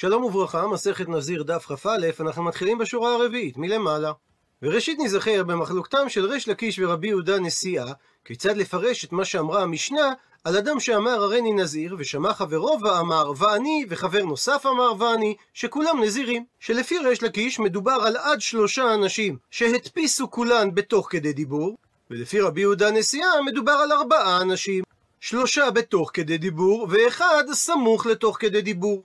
שלום וברכה, מסכת נזיר דף כ"א, אנחנו מתחילים בשורה הרביעית, מלמעלה. וראשית נזכר במחלוקתם של ריש לקיש ורבי יהודה נשיאה, כיצד לפרש את מה שאמרה המשנה על אדם שאמר הריני נזיר, ושמע חברו ואמר ואני, וחבר נוסף אמר ואני, שכולם נזירים. שלפי ריש לקיש מדובר על עד שלושה אנשים שהדפיסו כולן בתוך כדי דיבור, ולפי רבי יהודה נשיאה מדובר על ארבעה אנשים. שלושה בתוך כדי דיבור, ואחד סמוך לתוך כדי דיבור.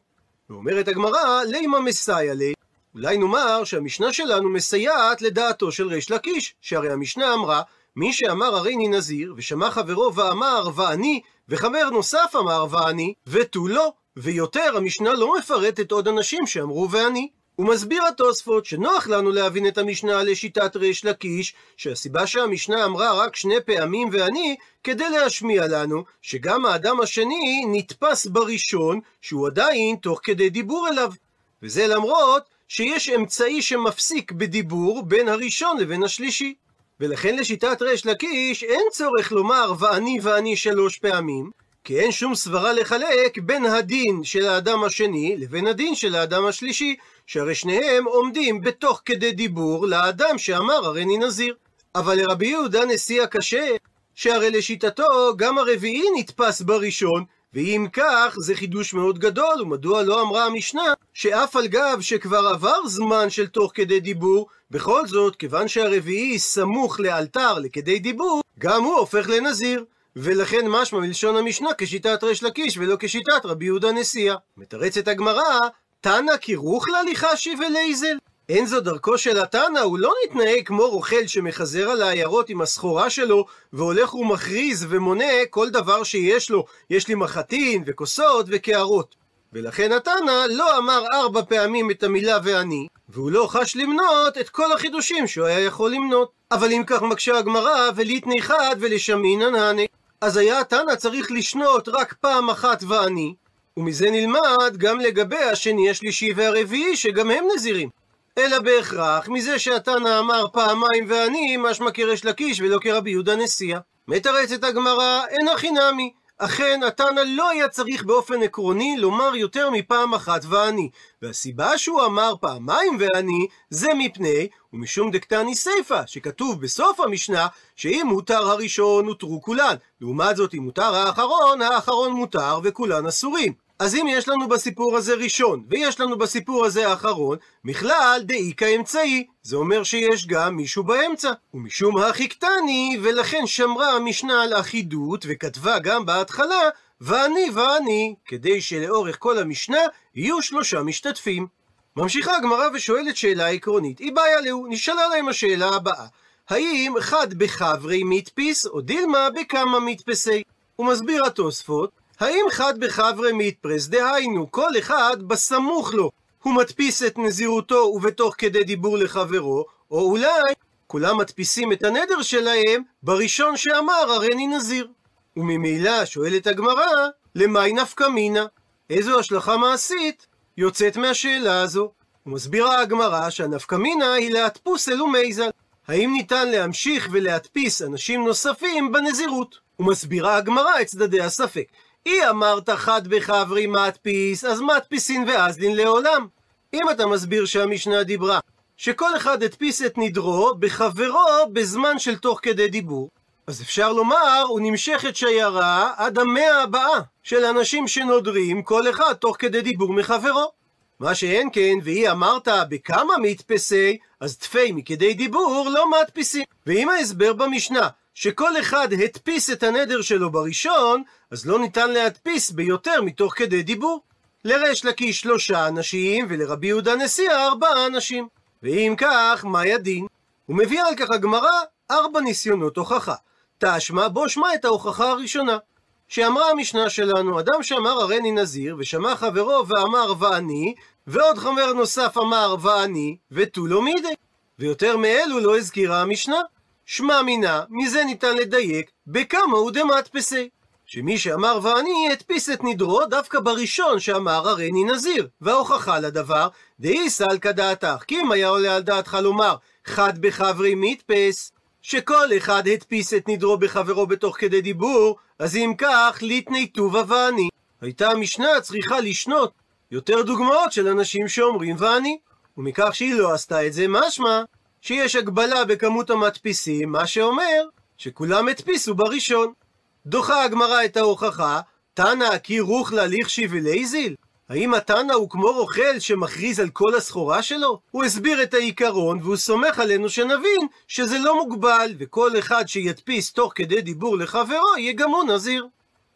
ואומרת הגמרא, לימה מסייע לי. אולי נאמר שהמשנה שלנו מסייעת לדעתו של ריש לקיש, שהרי המשנה אמרה, מי שאמר הריני נזיר, ושמע חברו ואמר ואני, וחבר נוסף אמר ואני, ותו לא, ויותר המשנה לא מפרטת עוד אנשים שאמרו ואני. ומסביר התוספות שנוח לנו להבין את המשנה לשיטת ריש לקיש, שהסיבה שהמשנה אמרה רק שני פעמים ואני, כדי להשמיע לנו שגם האדם השני נתפס בראשון, שהוא עדיין תוך כדי דיבור אליו. וזה למרות שיש אמצעי שמפסיק בדיבור בין הראשון לבין השלישי. ולכן לשיטת ריש לקיש אין צורך לומר ואני ואני שלוש פעמים, כי אין שום סברה לחלק בין הדין של האדם השני לבין הדין של האדם השלישי, שהרי שניהם עומדים בתוך כדי דיבור לאדם שאמר הריני נזיר. אבל לרבי יהודה נשיא הקשה, שהרי לשיטתו גם הרביעי נתפס בראשון, ואם כך, זה חידוש מאוד גדול, ומדוע לא אמרה המשנה, שאף על גב שכבר עבר זמן של תוך כדי דיבור, בכל זאת, כיוון שהרביעי סמוך לאלתר לכדי דיבור, גם הוא הופך לנזיר. ולכן משמע מלשון המשנה כשיטת ריש לקיש ולא כשיטת רבי יהודה נשיאה. מתרצת הגמרא, תנא כרוך להליכה ולייזל. אין זו דרכו של התנא, הוא לא מתנהג כמו רוכל שמחזר על העיירות עם הסחורה שלו, והולך ומכריז ומונה כל דבר שיש לו. יש לי מחטין וכוסות וקערות. ולכן התנא לא אמר ארבע פעמים את המילה ואני, והוא לא חש למנות את כל החידושים שהוא היה יכול למנות. אבל אם כך מקשה הגמרא, וליתני חד ולשמינן הני. אז היה התנא צריך לשנות רק פעם אחת ואני, ומזה נלמד גם לגבי השני, השלישי והרביעי, שגם הם נזירים. אלא בהכרח, מזה שהתנא אמר פעמיים ואני, משמע כריש לקיש ולא כרבי יהודה נשיאה. מתרצת הגמרא, אין הכי נמי. אכן, התנא לא היה צריך באופן עקרוני לומר יותר מפעם אחת ואני. והסיבה שהוא אמר פעמיים ואני, זה מפני, ומשום דקתני סיפא, שכתוב בסוף המשנה, שאם מותר הראשון, הותרו כולן. לעומת זאת, אם מותר האחרון, האחרון מותר וכולן אסורים. אז אם יש לנו בסיפור הזה ראשון, ויש לנו בסיפור הזה אחרון, מכלל דאיכא אמצעי, זה אומר שיש גם מישהו באמצע. ומשום החיכתני, ולכן שמרה המשנה על אחידות, וכתבה גם בהתחלה, ואני ואני, כדי שלאורך כל המשנה יהיו שלושה משתתפים. ממשיכה הגמרא ושואלת שאלה עקרונית, היא בעיה להו, נשאלה להם השאלה הבאה, האם חד בחברי מתפיס, או דילמה בכמה מתפסי? הוא מסביר התוספות, האם חד בחברי מתפרס, דהיינו, כל אחד בסמוך לו, הוא מדפיס את נזירותו ובתוך כדי דיבור לחברו, או אולי כולם מדפיסים את הנדר שלהם בראשון שאמר הריני נזיר. וממילא שואלת הגמרא, למי נפקא מינה? איזו השלכה מעשית יוצאת מהשאלה הזו? ומסבירה הגמרא שהנפקא מינה היא להדפוס אלו מייזל. האם ניתן להמשיך ולהדפיס אנשים נוספים בנזירות? ומסבירה הגמרא את צדדי הספק. אי אמרת חד בחברי מדפיס, אז מדפיסין ואזלין לעולם. אם אתה מסביר שהמשנה דיברה שכל אחד הדפיס את נדרו בחברו בזמן של תוך כדי דיבור, אז אפשר לומר, הוא נמשך את שיירה עד המאה הבאה של אנשים שנודרים, כל אחד תוך כדי דיבור מחברו. מה שאין כן, והיא אמרת בכמה מתפסי, אז תפי מכדי דיבור לא מדפיסים. ואם ההסבר במשנה שכל אחד הדפיס את הנדר שלו בראשון, אז לא ניתן להדפיס ביותר מתוך כדי דיבור. לריש לקיש שלושה אנשים, ולרבי יהודה נשיאה ארבעה אנשים. ואם כך, מה ידין? הוא מביא על כך הגמרא ארבע ניסיונות הוכחה. תשמע, בוא שמע את ההוכחה הראשונה. שאמרה המשנה שלנו, אדם שאמר הריני נזיר, ושמע חברו ואמר ואני, ועוד חבר נוסף אמר ואני, ותו לא מידי. ויותר מאלו לא הזכירה המשנה. שמע מינה, מזה ניתן לדייק, בכמה הוא דמדפסי. שמי שאמר ואני, הדפיס את נדרו דווקא בראשון שאמר הריני נזיר. וההוכחה לדבר, דאי סלקא דעתך, כי אם היה עולה על דעתך לומר, חד בחברי מתפס, שכל אחד הדפיס את נדרו בחברו בתוך כדי דיבור, אז אם כך, ליטני טובה ואני. הייתה המשנה צריכה לשנות יותר דוגמאות של אנשים שאומרים ואני. ומכך שהיא לא עשתה את זה, משמע שיש הגבלה בכמות המדפיסים, מה שאומר שכולם הדפיסו בראשון. דוחה הגמרא את ההוכחה, תנא כי רוחלה לכשי ולייזיל? האם התנא הוא כמו רוכל שמכריז על כל הסחורה שלו? הוא הסביר את העיקרון והוא סומך עלינו שנבין שזה לא מוגבל וכל אחד שידפיס תוך כדי דיבור לחברו יהיה גם הוא נזיר.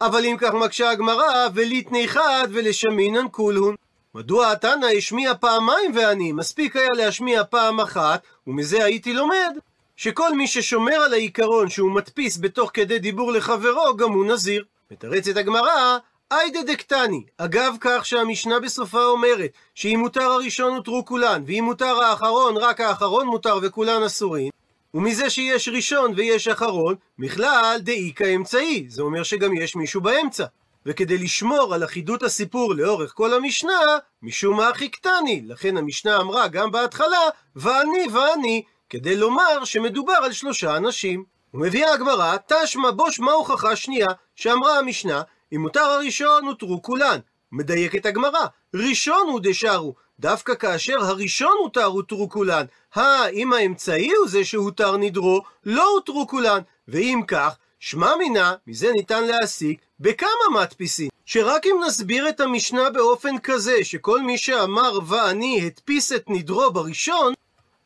אבל אם כך מקשה הגמרא, וליתני חד ולשמינן כולהון. מדוע התנא השמיע פעמיים ואני? מספיק היה להשמיע פעם אחת, ומזה הייתי לומד שכל מי ששומר על העיקרון שהוא מדפיס בתוך כדי דיבור לחברו, גם הוא נזיר. מתרצת הגמרא, איידה דקטני, אגב כך שהמשנה בסופה אומרת שאם מותר הראשון הותרו כולן, ואם מותר האחרון, רק האחרון מותר וכולן אסורים, ומזה שיש ראשון ויש אחרון, בכלל דאיכא אמצעי, זה אומר שגם יש מישהו באמצע. וכדי לשמור על אחידות הסיפור לאורך כל המשנה, משום מה קטני, לכן המשנה אמרה גם בהתחלה, ואני ואני, כדי לומר שמדובר על שלושה אנשים. ומביאה הגמרא, תשמע בוש מה הוכחה שנייה, שאמרה המשנה, אם מותר הראשון הותרו כולן. מדייקת הגמרא, ראשון הוא דשארו, דווקא כאשר הראשון הותר הותרו כולן. הא, אם האמצעי הוא זה שהותר נדרו, לא הותרו כולן. ואם כך, שמע מינה, מזה ניתן להסיק, בכמה מדפיסים. שרק אם נסביר את המשנה באופן כזה, שכל מי שאמר ואני הדפיס את נדרו בראשון,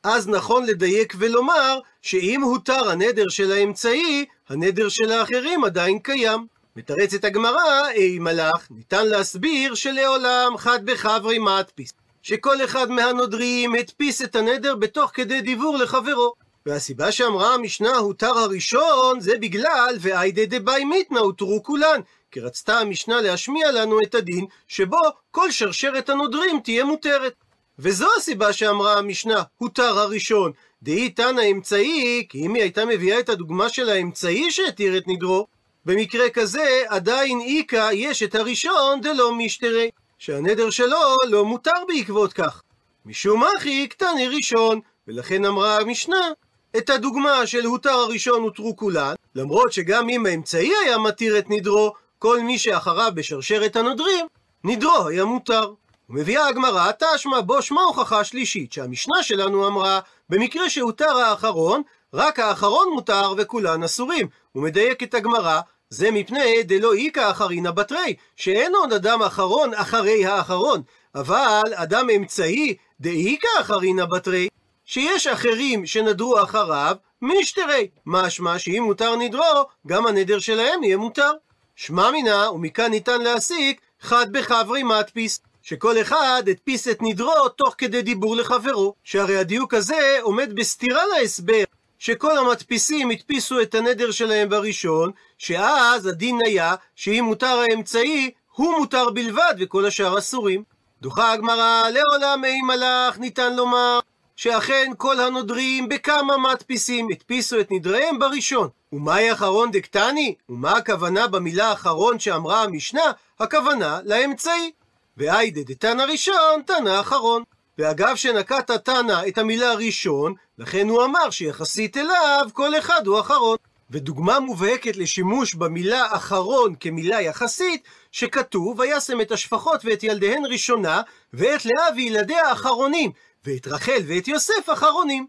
אז נכון לדייק ולומר שאם הותר הנדר של האמצעי, הנדר של האחרים עדיין קיים. מתרצת הגמרא, אי מלאך, ניתן להסביר שלעולם חד בחברי מדפיס. שכל אחד מהנודרים הדפיס את הנדר בתוך כדי דיבור לחברו. והסיבה שאמרה המשנה הותר הראשון זה בגלל ואיידה דבאי מיתנא הותרו כולן. כי רצתה המשנה להשמיע לנו את הדין שבו כל שרשרת הנודרים תהיה מותרת. וזו הסיבה שאמרה המשנה, הותר הראשון. דהי תנא אמצעי, כי אם היא הייתה מביאה את הדוגמה של האמצעי שהתיר את נדרו, במקרה כזה עדיין איכא יש את הראשון דלא משתרי, שהנדר שלו לא מותר בעקבות כך. משום אחי קטני ראשון, ולכן אמרה המשנה, את הדוגמה של הותר הראשון הותרו כולן, למרות שגם אם האמצעי היה מתיר את נדרו, כל מי שאחריו בשרשרת הנודרים, נדרו היה מותר. ומביאה הגמרא, תשמע בו שמה הוכחה שלישית, שהמשנה שלנו אמרה, במקרה שהותר האחרון, רק האחרון מותר וכולן אסורים. את הגמרא, זה מפני דלא איכא אחרינא בתרי, שאין עוד אדם אחרון אחרי האחרון, אבל אדם אמצעי דאיכא אחרינא בתרי, שיש אחרים שנדרו אחריו, משתרי. משמע שאם מותר נדרו, גם הנדר שלהם יהיה מותר. שמע מינה, ומכאן ניתן להסיק, חד בחברי מדפיס. שכל אחד הדפיס את נדרו תוך כדי דיבור לחברו, שהרי הדיוק הזה עומד בסתירה להסבר שכל המדפיסים הדפיסו את הנדר שלהם בראשון, שאז הדין היה שאם מותר האמצעי, הוא מותר בלבד וכל השאר אסורים. דוחה הגמרא, לעולם אי מלאך ניתן לומר שאכן כל הנודרים בכמה מדפיסים הדפיסו את נדריהם בראשון. ומאי אחרון דקטני? ומה הכוונה במילה אחרון שאמרה המשנה? הכוונה לאמצעי. והיידה דתנא ראשון, תנא אחרון. ואגב שנקט התנא את המילה ראשון, לכן הוא אמר שיחסית אליו כל אחד הוא אחרון. ודוגמה מובהקת לשימוש במילה אחרון כמילה יחסית, שכתוב וישם את השפחות ואת ילדיהן ראשונה, ואת לאה וילדיה אחרונים, ואת רחל ואת יוסף אחרונים.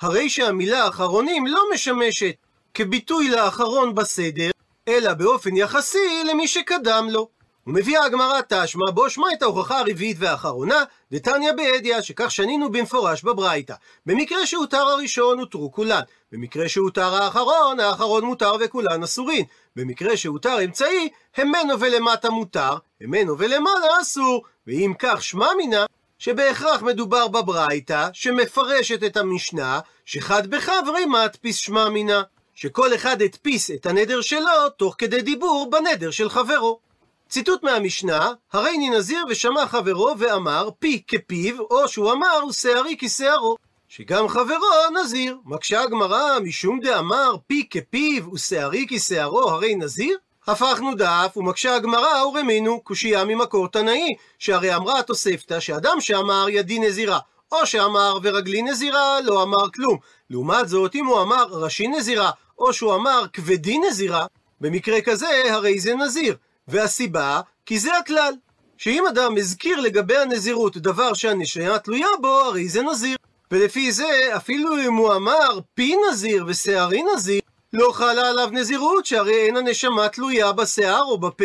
הרי שהמילה אחרונים לא משמשת כביטוי לאחרון בסדר, אלא באופן יחסי למי שקדם לו. ומביאה הגמרא תשמע בו שמע את ההוכחה הרביעית והאחרונה, דתניא בהדיא, שכך שנינו במפורש בברייתא. במקרה שהותר הראשון הותרו כולן, במקרה שהותר האחרון, האחרון מותר וכולן אסורין. במקרה שהותר אמצעי, המנו ולמטה מותר, המנו ולמעלה אסור. ואם כך שמע מינה, שבהכרח מדובר בברייתא, שמפרשת את המשנה, שחד בחברי מדפיס שמע מינה. שכל אחד הדפיס את הנדר שלו תוך כדי דיבור בנדר של חברו. ציטוט מהמשנה, הריני נזיר ושמע חברו ואמר פי כפיו, או שהוא אמר שערי כשערו. שגם חברו נזיר. מקשה הגמרא, משום דאמר פי כפיו ושערי כשערו הרי נזיר? הפכנו דף, ומקשה הגמרא ורמינו, קושייה ממקור תנאי, שהרי אמרה התוספתא שאדם שאמר ידי נזירה, או שאמר ורגלי נזירה, לא אמר כלום. לעומת זאת, אם הוא אמר ראשי נזירה, או שהוא אמר כבדי נזירה, במקרה כזה הרי זה נזיר. והסיבה, כי זה הכלל. שאם אדם הזכיר לגבי הנזירות דבר שהנשמה תלויה בו, הרי זה נזיר. ולפי זה, אפילו אם הוא אמר פי נזיר ושערי נזיר, לא חלה עליו נזירות, שהרי אין הנשמה תלויה בשיער או בפה.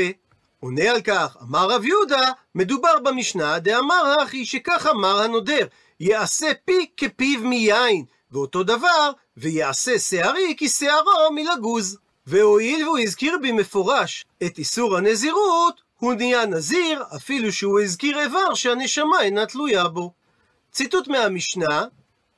עונה על כך, אמר רב יהודה, מדובר במשנה, דאמר הכי שכך אמר הנודר, יעשה פי כפיו מיין, ואותו דבר, ויעשה שערי כשערו מלגוז. והואיל והוא הזכיר במפורש את איסור הנזירות, הוא נהיה נזיר, אפילו שהוא הזכיר איבר שהנשמה אינה תלויה בו. ציטוט מהמשנה,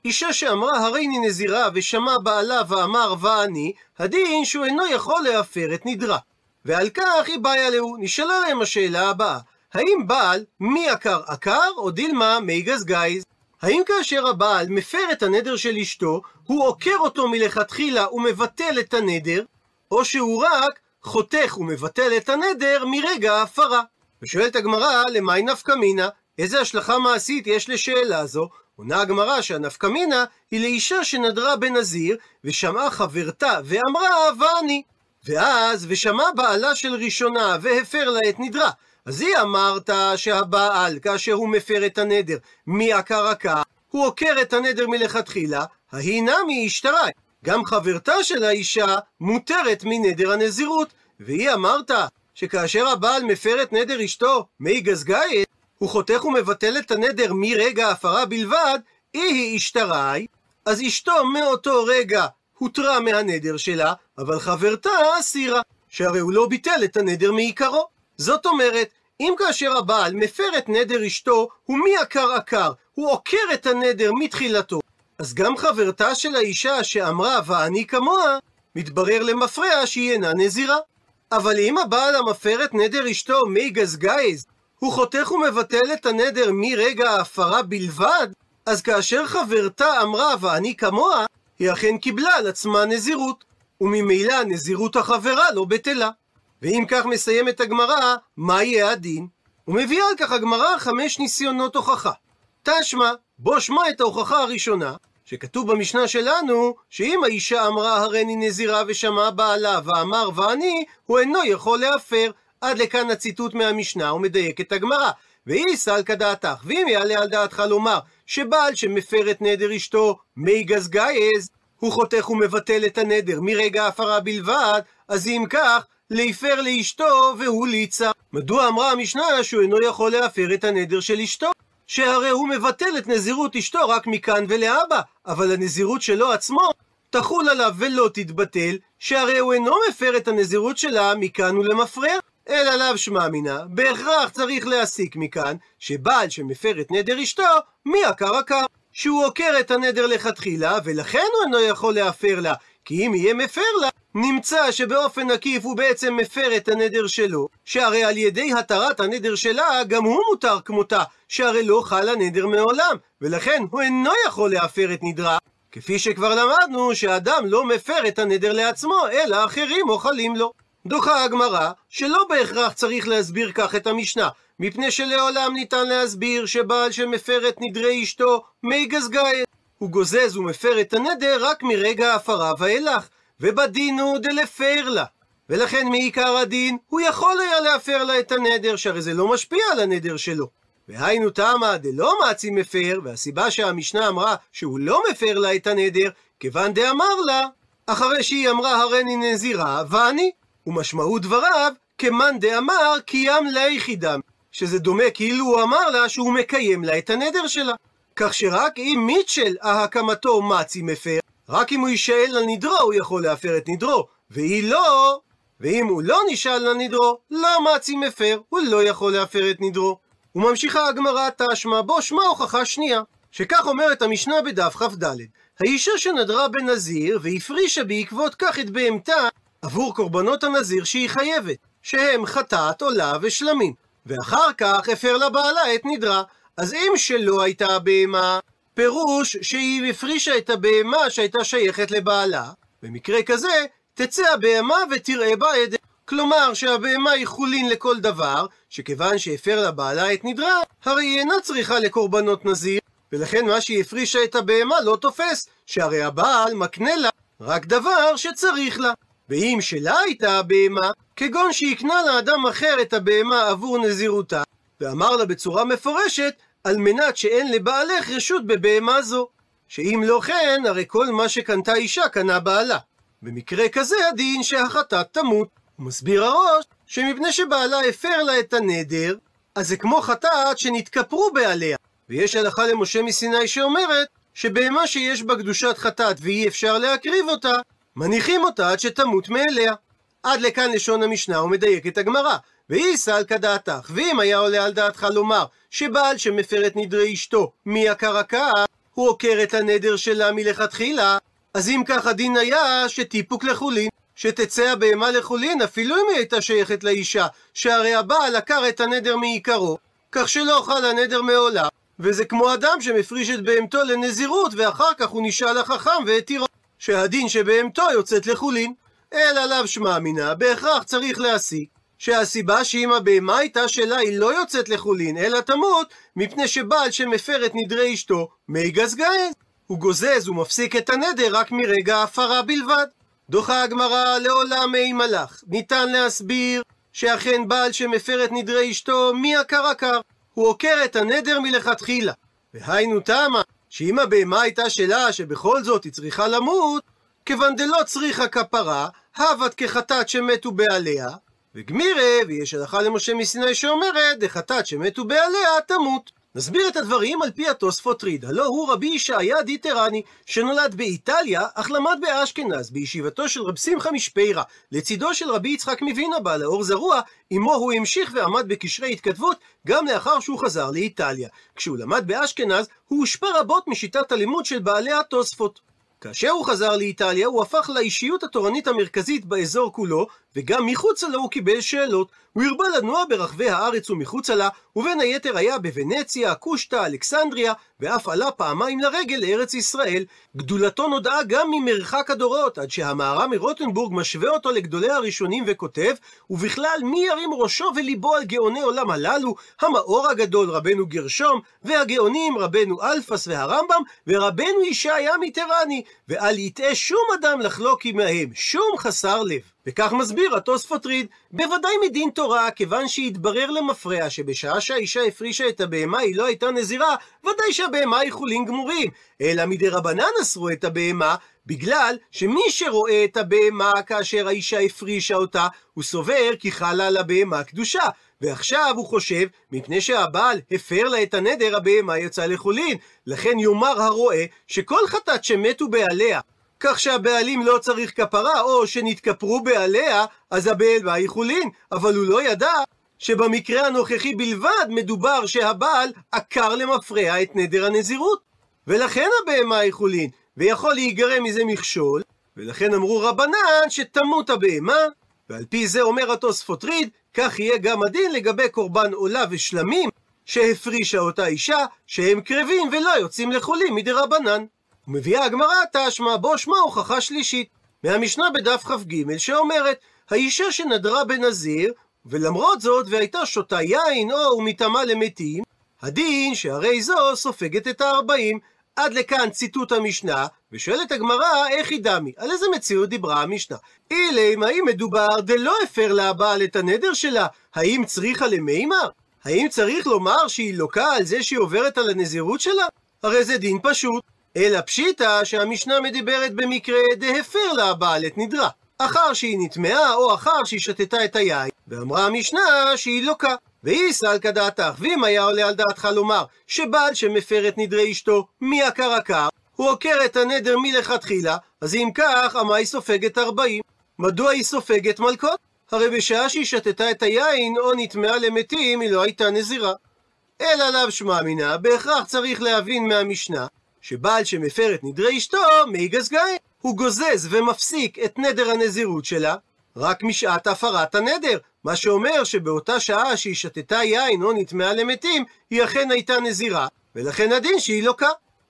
אישה שאמרה הריני נזירה ושמע בעלה ואמר ואני, הדין שהוא אינו יכול להפר את נדרה. ועל כך היא באה להו. נשאלה להם השאלה הבאה, האם בעל מי עקר עקר או דילמה מי גז גייז? האם כאשר הבעל מפר את הנדר של אשתו, הוא עוקר אותו מלכתחילה ומבטל את הנדר, או שהוא רק חותך ומבטל את הנדר מרגע ההפרה? ושואלת הגמרא, למאי נפקא מינה? איזה השלכה מעשית יש לשאלה זו? עונה הגמרא שהנפקא מינה היא לאישה שנדרה בנזיר, ושמעה חברתה ואמרה ואני. ואז, ושמע בעלה של ראשונה והפר לה את נדרה. אז היא אמרת שהבעל, כאשר הוא מפר את הנדר מעקר עקר, הוא עוקר את הנדר מלכתחילה, ההיא נמי השתרי. גם חברתה של האישה מותרת מנדר הנזירות. והיא אמרת שכאשר הבעל מפר את נדר אשתו מי גזגאית, הוא חותך ומבטל את הנדר מרגע ההפרה בלבד, היא השתרי, אז אשתו מאותו רגע הותרה מהנדר שלה, אבל חברתה אסירה, שהרי הוא לא ביטל את הנדר מעיקרו. זאת אומרת, אם כאשר הבעל מפר את נדר אשתו, הוא מי עקר עקר, הוא עוקר את הנדר מתחילתו, אז גם חברתה של האישה שאמרה ואני כמוה, מתברר למפרע שהיא אינה נזירה. אבל אם הבעל המפר את נדר אשתו מי גזגייז, הוא חותך ומבטל את הנדר מרגע ההפרה בלבד, אז כאשר חברתה אמרה ואני כמוה, היא אכן קיבלה על עצמה נזירות, וממילא נזירות החברה לא בטלה. ואם כך מסיימת הגמרא, מה יהיה הדין? ומביאה על כך הגמרא חמש ניסיונות הוכחה. תשמע, בוא שמע את ההוכחה הראשונה, שכתוב במשנה שלנו, שאם האישה אמרה הריני נזירה ושמע בעלה ואמר ואני, הוא אינו יכול להפר. עד לכאן הציטוט מהמשנה, ומדייק את הגמרא. והיא סלקא דעתך, ואם יעלה על דעתך לומר שבעל שמפר את נדר אשתו מי גזגייז, הוא חותך ומבטל את הנדר מרגע ההפרה בלבד, אז אם כך, להפר לאשתו והוא ליצה. מדוע אמרה המשנה שהוא אינו יכול להפר את הנדר של אשתו? שהרי הוא מבטל את נזירות אשתו רק מכאן ולהבא, אבל הנזירות שלו עצמו תחול עליו ולא תתבטל, שהרי הוא אינו מפר את הנזירות שלה מכאן ולמפרע. אלא לאו שמע מינה, בהכרח צריך להסיק מכאן, שבעל שמפר את נדר אשתו, מי עקר עקר. שהוא עוקר את הנדר לכתחילה, ולכן הוא אינו יכול להפר לה, כי אם יהיה מפר לה, נמצא שבאופן עקיף הוא בעצם מפר את הנדר שלו, שהרי על ידי התרת הנדר שלה, גם הוא מותר כמותה, שהרי לא חל הנדר מעולם, ולכן הוא אינו יכול להפר את נדרה. כפי שכבר למדנו, שאדם לא מפר את הנדר לעצמו, אלא אחרים אוכלים לו. דוחה הגמרא, שלא בהכרח צריך להסביר כך את המשנה, מפני שלעולם ניתן להסביר שבעל שמפר את נדרי אשתו מי גזגאי. הוא גוזז ומפר את הנדר רק מרגע ההפרה ואילך, ובדין הוא דלפר לה. ולכן מעיקר הדין, הוא יכול היה להפר לה את הנדר, שהרי זה לא משפיע על הנדר שלו. והיינו תמה דלא מעצי מפר, והסיבה שהמשנה אמרה שהוא לא מפר לה את הנדר, כיוון דאמר לה, אחרי שהיא אמרה הריני נזירה, ואני. ומשמעות דבריו, כמאן דאמר קיים לה יחידם, שזה דומה כאילו הוא אמר לה שהוא מקיים לה את הנדר שלה. כך שרק אם מיטשל ההקמתו מצי מפר, רק אם הוא יישאל על נדרו הוא יכול להפר את נדרו, והיא לא, ואם הוא לא נשאל על נדרו, לא מצי מפר, הוא לא יכול להפר את נדרו. וממשיכה הגמרא תשמע, בו שמע הוכחה שנייה, שכך אומרת המשנה בדף כ"ד: האישה שנדרה בנזיר והפרישה בעקבות כך את בהמתה עבור קורבנות הנזיר שהיא חייבת, שהם חטאת, עולה ושלמים, ואחר כך הפר לבעלה את נדרה. אז אם שלא הייתה הבהמה, פירוש שהיא הפרישה את הבהמה שהייתה שייכת לבעלה, במקרה כזה, תצא הבהמה ותראה בה עדר. כלומר שהבהמה היא חולין לכל דבר, שכיוון שהפר לבעלה את נדרה, הרי היא אינה צריכה לקורבנות נזיר, ולכן מה שהיא הפרישה את הבהמה לא תופס, שהרי הבעל מקנה לה רק דבר שצריך לה. ואם שלה הייתה הבהמה, כגון שהקנה לאדם אחר את הבהמה עבור נזירותה, ואמר לה בצורה מפורשת, על מנת שאין לבעלך רשות בבהמה זו. שאם לא כן, הרי כל מה שקנתה אישה קנה בעלה. במקרה כזה הדין שהחטאת תמות. הוא מסביר הראש שמפני שבעלה הפר לה את הנדר, אז זה כמו חטאת שנתכפרו בעליה. ויש הלכה למשה מסיני שאומרת שבהמה שיש בה קדושת חטאת ואי אפשר להקריב אותה, מניחים אותה עד שתמות מאליה. עד לכאן לשון המשנה ומדייקת הגמרא. והיא סלקא דעתך, ואם היה עולה על דעתך לומר שבעל שמפר את נדרי אשתו מי הקרקע, הוא עוקר את הנדר שלה מלכתחילה, אז אם כך הדין היה שטיפוק לחולין, שתצא הבהמה לחולין אפילו אם היא הייתה שייכת לאישה, שהרי הבעל עקר את הנדר מעיקרו, כך שלא חל הנדר מעולם, וזה כמו אדם שמפריש את בהמתו לנזירות ואחר כך הוא נשאל לחכם והתירו, שהדין שבהמתו יוצאת לחולין. אלא לאו שמע מינה, בהכרח צריך להסיק שהסיבה שאם הבהמה הייתה שלה היא לא יוצאת לחולין, אלא תמות, מפני שבעל שמפר את נדרי אשתו, מי גזגז. הוא גוזז ומפסיק את הנדר רק מרגע ההפרה בלבד. דוחה הגמרא לעולם מי מלאך. ניתן להסביר שאכן בעל שמפר את נדרי אשתו, מי עקר עקר? הוא עוקר את הנדר מלכתחילה. והיינו תמה, שאם הבהמה הייתה שלה, שבכל זאת היא צריכה למות, כיוון דלא צריכה כפרה, הבת כחטאת שמתו בעליה, וגמירה, ויש הלכה למשה מסיני שאומרת, דחטאת שמתו בעליה תמות. נסביר את הדברים על פי התוספות ריד. הלא הוא רבי ישעיה דיטרני, שנולד באיטליה, אך למד באשכנז, בישיבתו של רב שמחה משפיירה, לצידו של רבי יצחק מווינה בעל האור זרוע, עמו הוא המשיך ועמד בקשרי התכתבות, גם לאחר שהוא חזר לאיטליה. כשהוא למד באשכנז, הוא הושפע רבות משיטת הלימוד של בעלי התוספות. כאשר הוא חזר לאיטליה, הוא הפך לאישיות התורנית המרכזית באזור כולו, וגם מחוצה לו הוא קיבל שאלות. הוא הרבה לנוע ברחבי הארץ ומחוצה לה, ובין היתר היה בוונציה, קושטא, אלכסנדריה, ואף עלה פעמיים לרגל לארץ ישראל. גדולתו נודעה גם ממרחק הדורות, עד שהמהר"ם מרוטנבורג משווה אותו לגדולי הראשונים וכותב, ובכלל מי ירים ראשו וליבו על גאוני עולם הללו, המאור הגדול רבנו גרשום, והגאונים רבנו אלפס והרמב"ם, ורבנו ישעיה מטרני, ואל יטעה שום אדם לחלוק עמהם, שום חסר לב. וכך מסביר התוספות ריד, בוודאי מדין תורה, כיוון שהתברר למפרע שבשעה שהאישה הפרישה את הבהמה היא לא הייתה נזירה, ודאי שהבהמה היא חולין גמורים. אלא מדי רבנן אסרו את הבהמה, בגלל שמי שרואה את הבהמה כאשר האישה הפרישה אותה, הוא סובר כי חלה על הבהמה קדושה. ועכשיו הוא חושב, מפני שהבעל הפר לה את הנדר, הבהמה יצאה לחולין. לכן יאמר הרואה שכל חטאת שמתו בעליה, כך שהבעלים לא צריך כפרה, או שנתכפרו בעליה, אז הבהמה היא חולין. אבל הוא לא ידע שבמקרה הנוכחי בלבד מדובר שהבעל עקר למפרע את נדר הנזירות. ולכן הבהמה היא ויכול להיגרם מזה מכשול, ולכן אמרו רבנן שתמות הבהמה, ועל פי זה אומר התוספות ריד, כך יהיה גם הדין לגבי קורבן עולה ושלמים, שהפרישה אותה אישה, שהם קרבים ולא יוצאים לחולים מדי רבנן. ומביאה הגמרא תשמע בו שמע הוכחה שלישית, מהמשנה בדף כ"ג שאומרת, האישה שנדרה בנזיר, ולמרות זאת והייתה שותה יין או ומטמאה למתים, הדין שהרי זו סופגת את הארבעים. עד לכאן ציטוט המשנה, ושואלת הגמרא, איך היא דמי? על איזה מציאות דיברה המשנה? אילם, האם מדובר דלא הפר לה הבעל את הנדר שלה? האם צריכה למימה? האם צריך לומר שהיא לוקה על זה שהיא עוברת על הנזירות שלה? הרי זה דין פשוט. אלא פשיטא שהמשנה מדברת במקרה דהפר לה הבעל את נדרה. אחר שהיא נטמעה, או אחר שהיא שתתה את היין, ואמרה המשנה שהיא לוקה. והיא סלקא דעתך, ואם היה עולה על דעתך לומר שבעל שמפר את נדרי אשתו, מי עקר הוא עוקר את הנדר מלכתחילה, אז אם כך, אמה היא סופגת ארבעים. מדוע היא סופגת מלקות? הרי בשעה שהיא שתתה את היין, או נטמעה למתים, היא לא הייתה נזירה. אלא לאו שמע מינה, בהכרח צריך להבין מהמשנה, שבעל שמפר את נדרי אשתו, מי גזגאי. הוא גוזז ומפסיק את נדר הנזירות שלה, רק משעת הפרת הנדר, מה שאומר שבאותה שעה שהיא שתתה יין או נטמעה למתים, היא אכן הייתה נזירה, ולכן הדין שהיא לוקה.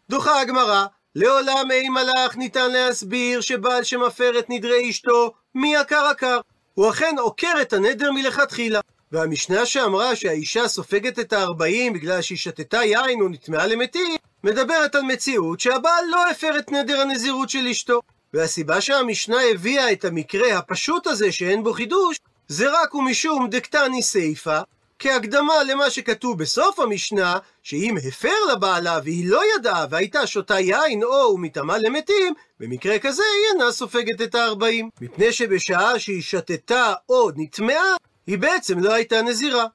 דוחה הגמרא, לעולם אין מלאך ניתן להסביר שבעל שמפר את נדרי אשתו, מי עקר עקר. הוא אכן עוקר את הנדר מלכתחילה. והמשנה שאמרה שהאישה סופגת את הארבעים בגלל שהיא שתתה יין או נטמעה למתים, מדברת על מציאות שהבעל לא הפר את נדר הנזירות של אשתו. והסיבה שהמשנה הביאה את המקרה הפשוט הזה שאין בו חידוש, זה רק ומשום דקתני סיפא, כהקדמה למה שכתוב בסוף המשנה, שאם הפר לבעלה והיא לא ידעה והייתה שותה יין או ומטמאה למתים, במקרה כזה היא אינה סופגת את הארבעים. מפני שבשעה שהיא שתתה או נטמעה, היא בעצם לא הייתה נזירה.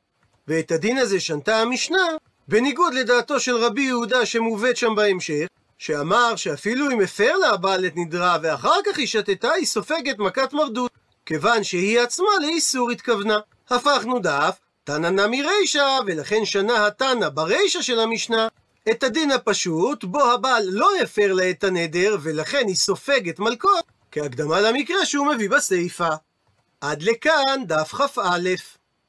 ואת הדין הזה שנתה המשנה, בניגוד לדעתו של רבי יהודה שמובאת שם בהמשך, שאמר שאפילו אם הפר לה הבעל את נדרה ואחר כך היא שתתה, היא סופגת מכת מרדות, כיוון שהיא עצמה לאיסור התכוונה. הפכנו דף, תנא נמי רישא, ולכן שנה התנא ברישא של המשנה, את הדין הפשוט, בו הבעל לא הפר לה את הנדר, ולכן היא סופגת מלקות, כהקדמה למקרה שהוא מביא בסיפא. עד לכאן דף כ"א.